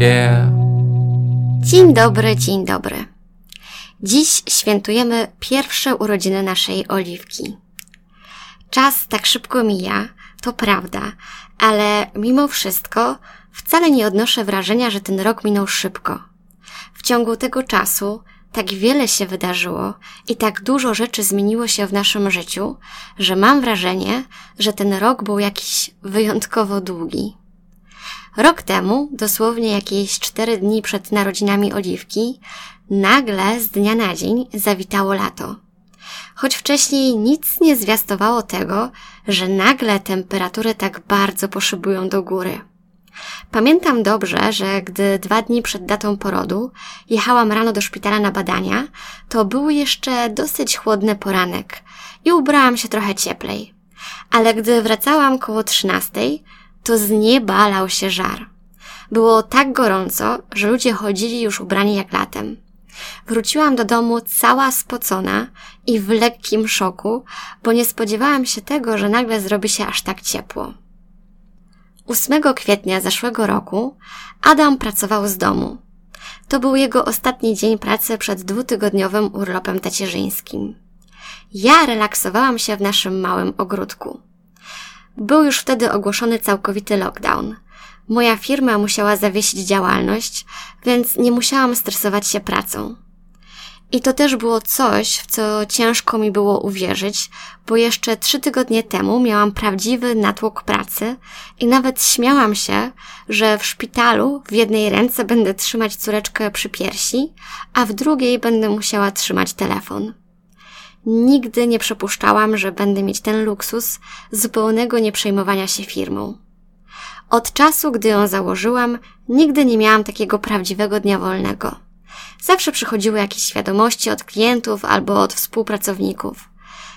Yeah. Dzień dobry, dzień dobry. Dziś świętujemy pierwsze urodziny naszej Oliwki. Czas tak szybko mija, to prawda, ale mimo wszystko wcale nie odnoszę wrażenia, że ten rok minął szybko. W ciągu tego czasu tak wiele się wydarzyło i tak dużo rzeczy zmieniło się w naszym życiu, że mam wrażenie, że ten rok był jakiś wyjątkowo długi. Rok temu, dosłownie jakieś cztery dni przed narodzinami Oliwki, nagle z dnia na dzień zawitało lato. Choć wcześniej nic nie zwiastowało tego, że nagle temperatury tak bardzo poszybują do góry. Pamiętam dobrze, że gdy dwa dni przed datą porodu jechałam rano do szpitala na badania, to był jeszcze dosyć chłodny poranek i ubrałam się trochę cieplej. Ale gdy wracałam koło trzynastej, to z nieba lał się żar. Było tak gorąco, że ludzie chodzili już ubrani jak latem. Wróciłam do domu cała spocona i w lekkim szoku, bo nie spodziewałam się tego, że nagle zrobi się aż tak ciepło. 8 kwietnia zeszłego roku Adam pracował z domu. To był jego ostatni dzień pracy przed dwutygodniowym urlopem tacierzyńskim. Ja relaksowałam się w naszym małym ogródku. Był już wtedy ogłoszony całkowity lockdown. Moja firma musiała zawiesić działalność, więc nie musiałam stresować się pracą. I to też było coś, w co ciężko mi było uwierzyć, bo jeszcze trzy tygodnie temu miałam prawdziwy natłok pracy i nawet śmiałam się, że w szpitalu w jednej ręce będę trzymać córeczkę przy piersi, a w drugiej będę musiała trzymać telefon. Nigdy nie przypuszczałam, że będę mieć ten luksus zupełnego nieprzejmowania się firmą. Od czasu, gdy ją założyłam, nigdy nie miałam takiego prawdziwego dnia wolnego. Zawsze przychodziły jakieś wiadomości od klientów albo od współpracowników.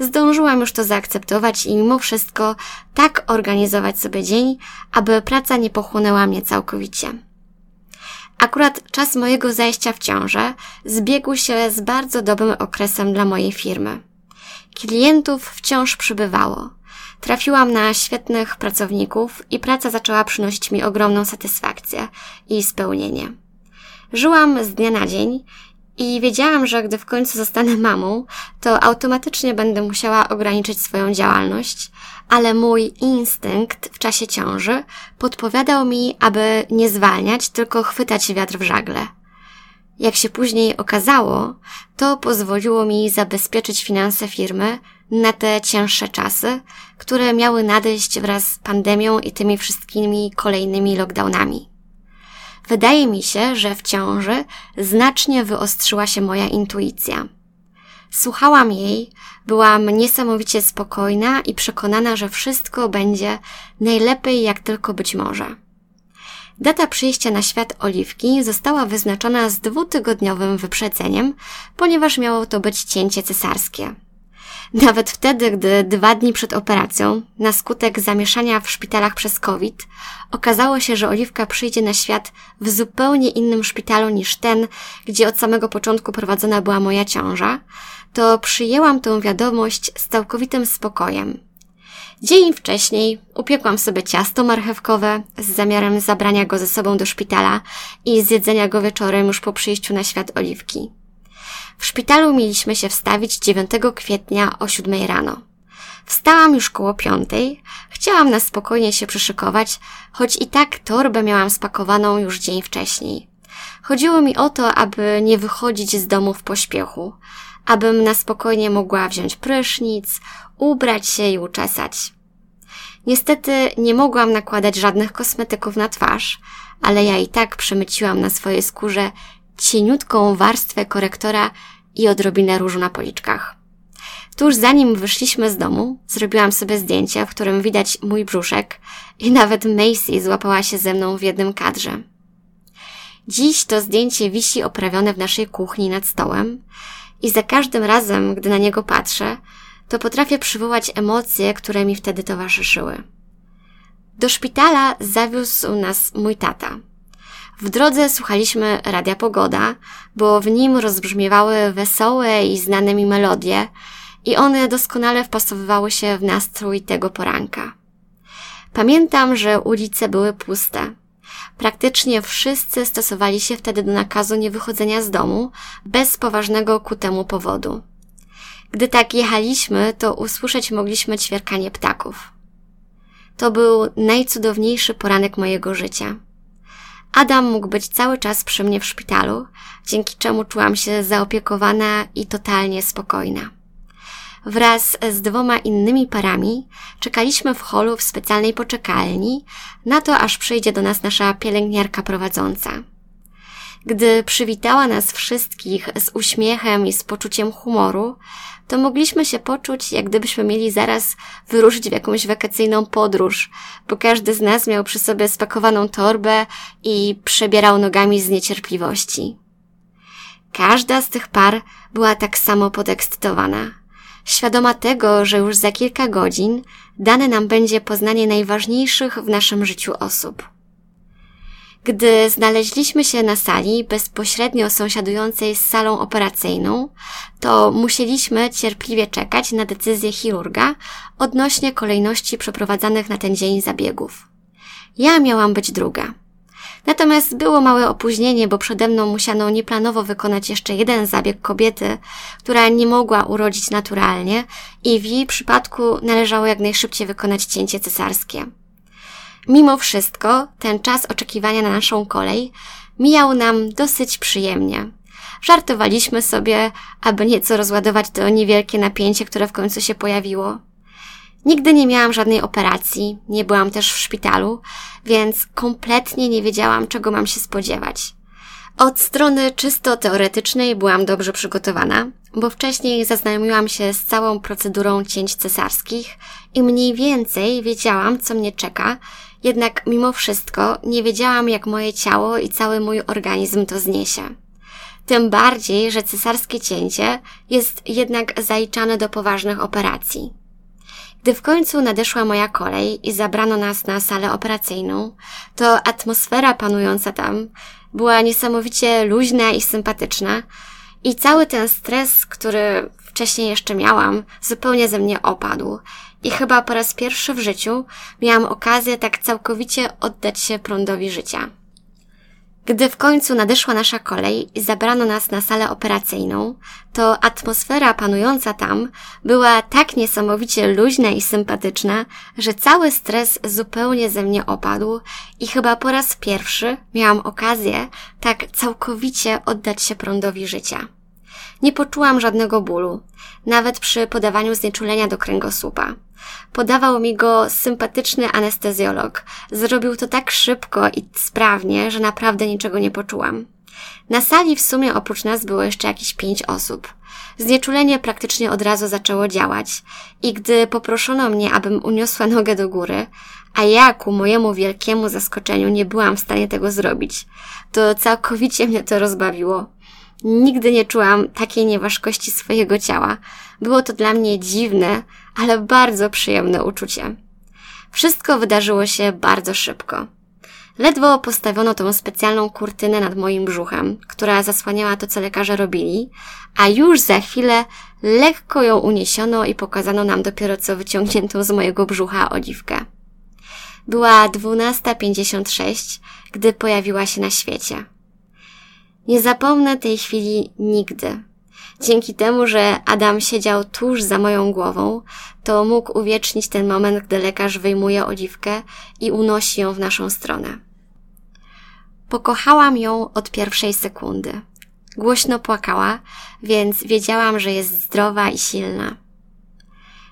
Zdążyłam już to zaakceptować i mimo wszystko tak organizować sobie dzień, aby praca nie pochłonęła mnie całkowicie. Akurat czas mojego zajścia w ciążę zbiegł się z bardzo dobrym okresem dla mojej firmy. Klientów wciąż przybywało. Trafiłam na świetnych pracowników i praca zaczęła przynosić mi ogromną satysfakcję i spełnienie. Żyłam z dnia na dzień i wiedziałam, że gdy w końcu zostanę mamą, to automatycznie będę musiała ograniczyć swoją działalność, ale mój instynkt w czasie ciąży podpowiadał mi, aby nie zwalniać, tylko chwytać wiatr w żagle. Jak się później okazało, to pozwoliło mi zabezpieczyć finanse firmy na te cięższe czasy, które miały nadejść wraz z pandemią i tymi wszystkimi kolejnymi lockdownami. Wydaje mi się, że w ciąży znacznie wyostrzyła się moja intuicja. Słuchałam jej, byłam niesamowicie spokojna i przekonana, że wszystko będzie najlepiej jak tylko być może. Data przyjścia na świat Oliwki została wyznaczona z dwutygodniowym wyprzedzeniem, ponieważ miało to być cięcie cesarskie. Nawet wtedy, gdy dwa dni przed operacją, na skutek zamieszania w szpitalach przez COVID, okazało się, że Oliwka przyjdzie na świat w zupełnie innym szpitalu niż ten, gdzie od samego początku prowadzona była moja ciąża, to przyjęłam tę wiadomość z całkowitym spokojem. Dzień wcześniej upiekłam sobie ciasto marchewkowe z zamiarem zabrania go ze sobą do szpitala i zjedzenia go wieczorem już po przyjściu na świat Oliwki. W szpitalu mieliśmy się wstawić 9 kwietnia o 7 rano. Wstałam już koło piątej, chciałam na spokojnie się przyszykować, choć i tak torbę miałam spakowaną już dzień wcześniej. Chodziło mi o to, aby nie wychodzić z domu w pośpiechu, abym na spokojnie mogła wziąć prysznic, ubrać się i uczesać. Niestety nie mogłam nakładać żadnych kosmetyków na twarz, ale ja i tak przemyciłam na swojej skórze cieniutką warstwę korektora i odrobinę różu na policzkach. Tuż zanim wyszliśmy z domu, zrobiłam sobie zdjęcie, w którym widać mój brzuszek i nawet Macy złapała się ze mną w jednym kadrze. Dziś to zdjęcie wisi oprawione w naszej kuchni nad stołem i za każdym razem, gdy na niego patrzę, to potrafię przywołać emocje, które mi wtedy towarzyszyły. Do szpitala zawiózł nas mój tata. W drodze słuchaliśmy Radia Pogoda, bo w nim rozbrzmiewały wesołe i znane mi melodie i one doskonale wpasowywały się w nastrój tego poranka. Pamiętam, że ulice były puste. Praktycznie wszyscy stosowali się wtedy do nakazu niewychodzenia z domu bez poważnego ku temu powodu. Gdy tak jechaliśmy, to usłyszeć mogliśmy ćwierkanie ptaków. To był najcudowniejszy poranek mojego życia. Adam mógł być cały czas przy mnie w szpitalu, dzięki czemu czułam się zaopiekowana i totalnie spokojna. Wraz z dwoma innymi parami czekaliśmy w holu w specjalnej poczekalni na to, aż przyjdzie do nas nasza pielęgniarka prowadząca. Gdy przywitała nas wszystkich z uśmiechem i z poczuciem humoru, to mogliśmy się poczuć, jak gdybyśmy mieli zaraz wyruszyć w jakąś wakacyjną podróż, bo każdy z nas miał przy sobie spakowaną torbę i przebierał nogami z niecierpliwości. Każda z tych par była tak samo podekscytowana, świadoma tego, że już za kilka godzin dane nam będzie poznanie najważniejszych w naszym życiu osób. Gdy znaleźliśmy się na sali bezpośrednio sąsiadującej z salą operacyjną, to musieliśmy cierpliwie czekać na decyzję chirurga odnośnie kolejności przeprowadzanych na ten dzień zabiegów. Ja miałam być druga. Natomiast było małe opóźnienie, bo przede mną musiano nieplanowo wykonać jeszcze jeden zabieg kobiety, która nie mogła urodzić naturalnie i w jej przypadku należało jak najszybciej wykonać cięcie cesarskie. Mimo wszystko, ten czas oczekiwania na naszą kolej mijał nam dosyć przyjemnie. Żartowaliśmy sobie, aby nieco rozładować to niewielkie napięcie, które w końcu się pojawiło. Nigdy nie miałam żadnej operacji, nie byłam też w szpitalu, więc kompletnie nie wiedziałam, czego mam się spodziewać. Od strony czysto teoretycznej byłam dobrze przygotowana, bo wcześniej zaznajomiłam się z całą procedurą cięć cesarskich i mniej więcej wiedziałam, co mnie czeka jednak mimo wszystko nie wiedziałam, jak moje ciało i cały mój organizm to zniesie. Tym bardziej, że cesarskie cięcie jest jednak zaliczane do poważnych operacji. Gdy w końcu nadeszła moja kolej i zabrano nas na salę operacyjną, to atmosfera panująca tam była niesamowicie luźna i sympatyczna i cały ten stres, który wcześniej jeszcze miałam, zupełnie ze mnie opadł i chyba po raz pierwszy w życiu miałam okazję tak całkowicie oddać się prądowi życia. Gdy w końcu nadeszła nasza kolej i zabrano nas na salę operacyjną, to atmosfera panująca tam była tak niesamowicie luźna i sympatyczna, że cały stres zupełnie ze mnie opadł i chyba po raz pierwszy miałam okazję tak całkowicie oddać się prądowi życia. Nie poczułam żadnego bólu, nawet przy podawaniu znieczulenia do kręgosłupa. Podawał mi go sympatyczny anestezjolog. Zrobił to tak szybko i sprawnie, że naprawdę niczego nie poczułam. Na sali w sumie oprócz nas było jeszcze jakieś pięć osób. Znieczulenie praktycznie od razu zaczęło działać i gdy poproszono mnie, abym uniosła nogę do góry, a ja ku mojemu wielkiemu zaskoczeniu nie byłam w stanie tego zrobić, to całkowicie mnie to rozbawiło. Nigdy nie czułam takiej nieważkości swojego ciała. Było to dla mnie dziwne, ale bardzo przyjemne uczucie. Wszystko wydarzyło się bardzo szybko. Ledwo postawiono tą specjalną kurtynę nad moim brzuchem, która zasłaniała to, co lekarze robili, a już za chwilę lekko ją uniesiono i pokazano nam dopiero co wyciągniętą z mojego brzucha oliwkę. Była 12.56, gdy pojawiła się na świecie. Nie zapomnę tej chwili nigdy. Dzięki temu, że Adam siedział tuż za moją głową, to mógł uwiecznić ten moment, gdy lekarz wyjmuje oliwkę i unosi ją w naszą stronę. Pokochałam ją od pierwszej sekundy. Głośno płakała, więc wiedziałam, że jest zdrowa i silna.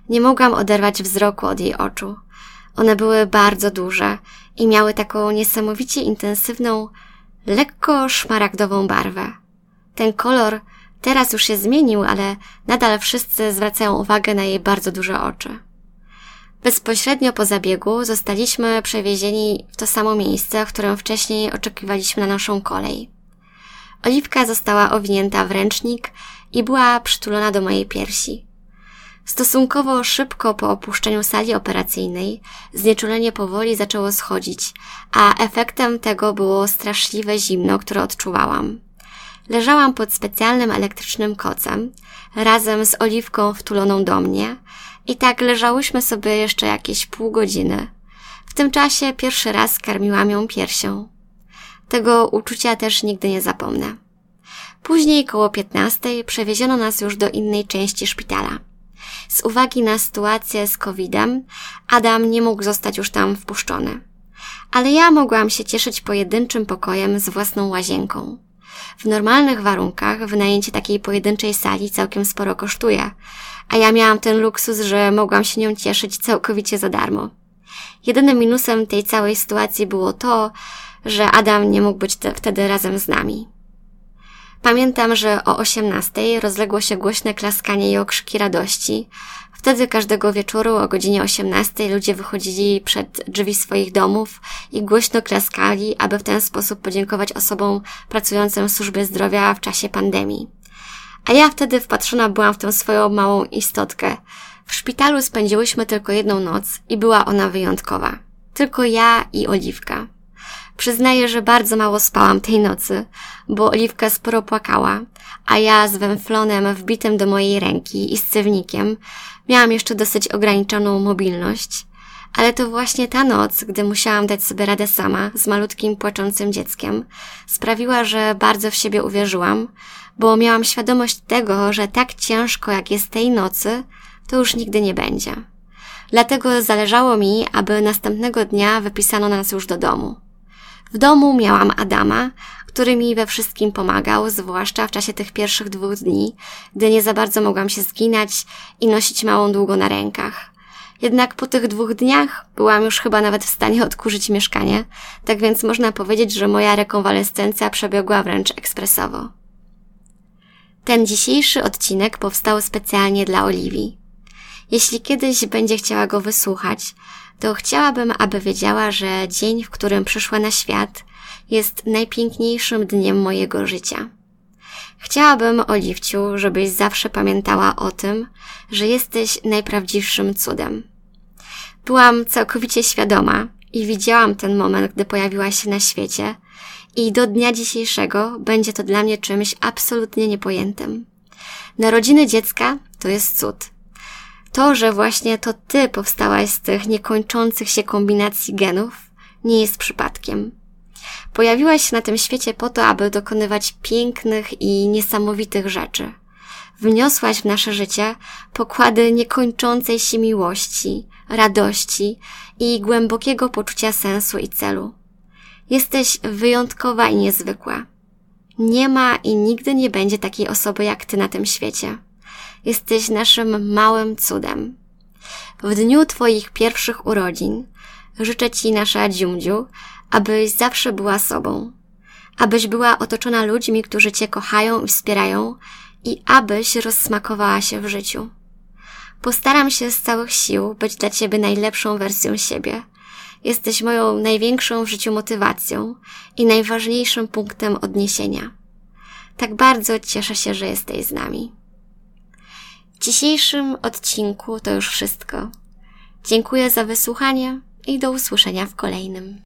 Nie mogłam oderwać wzroku od jej oczu. One były bardzo duże i miały taką niesamowicie intensywną, lekko szmaragdową barwę. Ten kolor teraz już się zmienił, ale nadal wszyscy zwracają uwagę na jej bardzo duże oczy. Bezpośrednio po zabiegu zostaliśmy przewiezieni w to samo miejsce, w którym wcześniej oczekiwaliśmy na naszą kolej. Oliwka została owinięta w ręcznik i była przytulona do mojej piersi. Stosunkowo szybko po opuszczeniu sali operacyjnej znieczulenie powoli zaczęło schodzić, a efektem tego było straszliwe zimno, które odczuwałam. Leżałam pod specjalnym elektrycznym kocem, razem z oliwką wtuloną do mnie i tak leżałyśmy sobie jeszcze jakieś pół godziny. W tym czasie pierwszy raz karmiłam ją piersią. Tego uczucia też nigdy nie zapomnę. Później koło piętnastej przewieziono nas już do innej części szpitala. Z uwagi na sytuację z COVID-em, Adam nie mógł zostać już tam wpuszczony. Ale ja mogłam się cieszyć pojedynczym pokojem z własną łazienką. W normalnych warunkach wynajęcie takiej pojedynczej sali całkiem sporo kosztuje, a ja miałam ten luksus, że mogłam się nią cieszyć całkowicie za darmo. Jedynym minusem tej całej sytuacji było to, że Adam nie mógł być te, wtedy razem z nami. Pamiętam, że o osiemnastej rozległo się głośne klaskanie i okrzyki radości. Wtedy każdego wieczoru o godzinie osiemnastej ludzie wychodzili przed drzwi swoich domów i głośno klaskali, aby w ten sposób podziękować osobom pracującym w służbie zdrowia w czasie pandemii. A ja wtedy wpatrzona byłam w tę swoją małą istotkę. W szpitalu spędziłyśmy tylko jedną noc i była ona wyjątkowa. Tylko ja i Oliwka. Przyznaję, że bardzo mało spałam tej nocy, bo Oliwka sporo płakała, a ja z węflonem wbitym do mojej ręki i z cewnikiem miałam jeszcze dosyć ograniczoną mobilność. Ale to właśnie ta noc, gdy musiałam dać sobie radę sama z malutkim płaczącym dzieckiem, sprawiła, że bardzo w siebie uwierzyłam, bo miałam świadomość tego, że tak ciężko jak jest tej nocy, to już nigdy nie będzie. Dlatego zależało mi, aby następnego dnia wypisano nas już do domu. W domu miałam Adama, który mi we wszystkim pomagał, zwłaszcza w czasie tych pierwszych dwóch dni, gdy nie za bardzo mogłam się zginać i nosić małą długo na rękach. Jednak po tych dwóch dniach byłam już chyba nawet w stanie odkurzyć mieszkanie, tak więc można powiedzieć, że moja rekonwalescencja przebiegła wręcz ekspresowo. Ten dzisiejszy odcinek powstał specjalnie dla Oliwii. Jeśli kiedyś będzie chciała go wysłuchać, to chciałabym, aby wiedziała, że dzień, w którym przyszła na świat, jest najpiękniejszym dniem mojego życia. Chciałabym, Oliwciu, żebyś zawsze pamiętała o tym, że jesteś najprawdziwszym cudem. Byłam całkowicie świadoma i widziałam ten moment, gdy pojawiła się na świecie i do dnia dzisiejszego będzie to dla mnie czymś absolutnie niepojętym. Narodziny dziecka to jest cud. To, że właśnie to ty powstałaś z tych niekończących się kombinacji genów, nie jest przypadkiem. Pojawiłaś się na tym świecie po to, aby dokonywać pięknych i niesamowitych rzeczy. Wniosłaś w nasze życie pokłady niekończącej się miłości, radości i głębokiego poczucia sensu i celu. Jesteś wyjątkowa i niezwykła. Nie ma i nigdy nie będzie takiej osoby jak ty na tym świecie. Jesteś naszym małym cudem. W dniu Twoich pierwszych urodzin życzę Ci, nasza dziumdziu, abyś zawsze była sobą, abyś była otoczona ludźmi, którzy Cię kochają i wspierają i abyś rozsmakowała się w życiu. Postaram się z całych sił być dla Ciebie najlepszą wersją siebie. Jesteś moją największą w życiu motywacją i najważniejszym punktem odniesienia. Tak bardzo cieszę się, że jesteś z nami. W dzisiejszym odcinku to już wszystko. Dziękuję za wysłuchanie i do usłyszenia w kolejnym.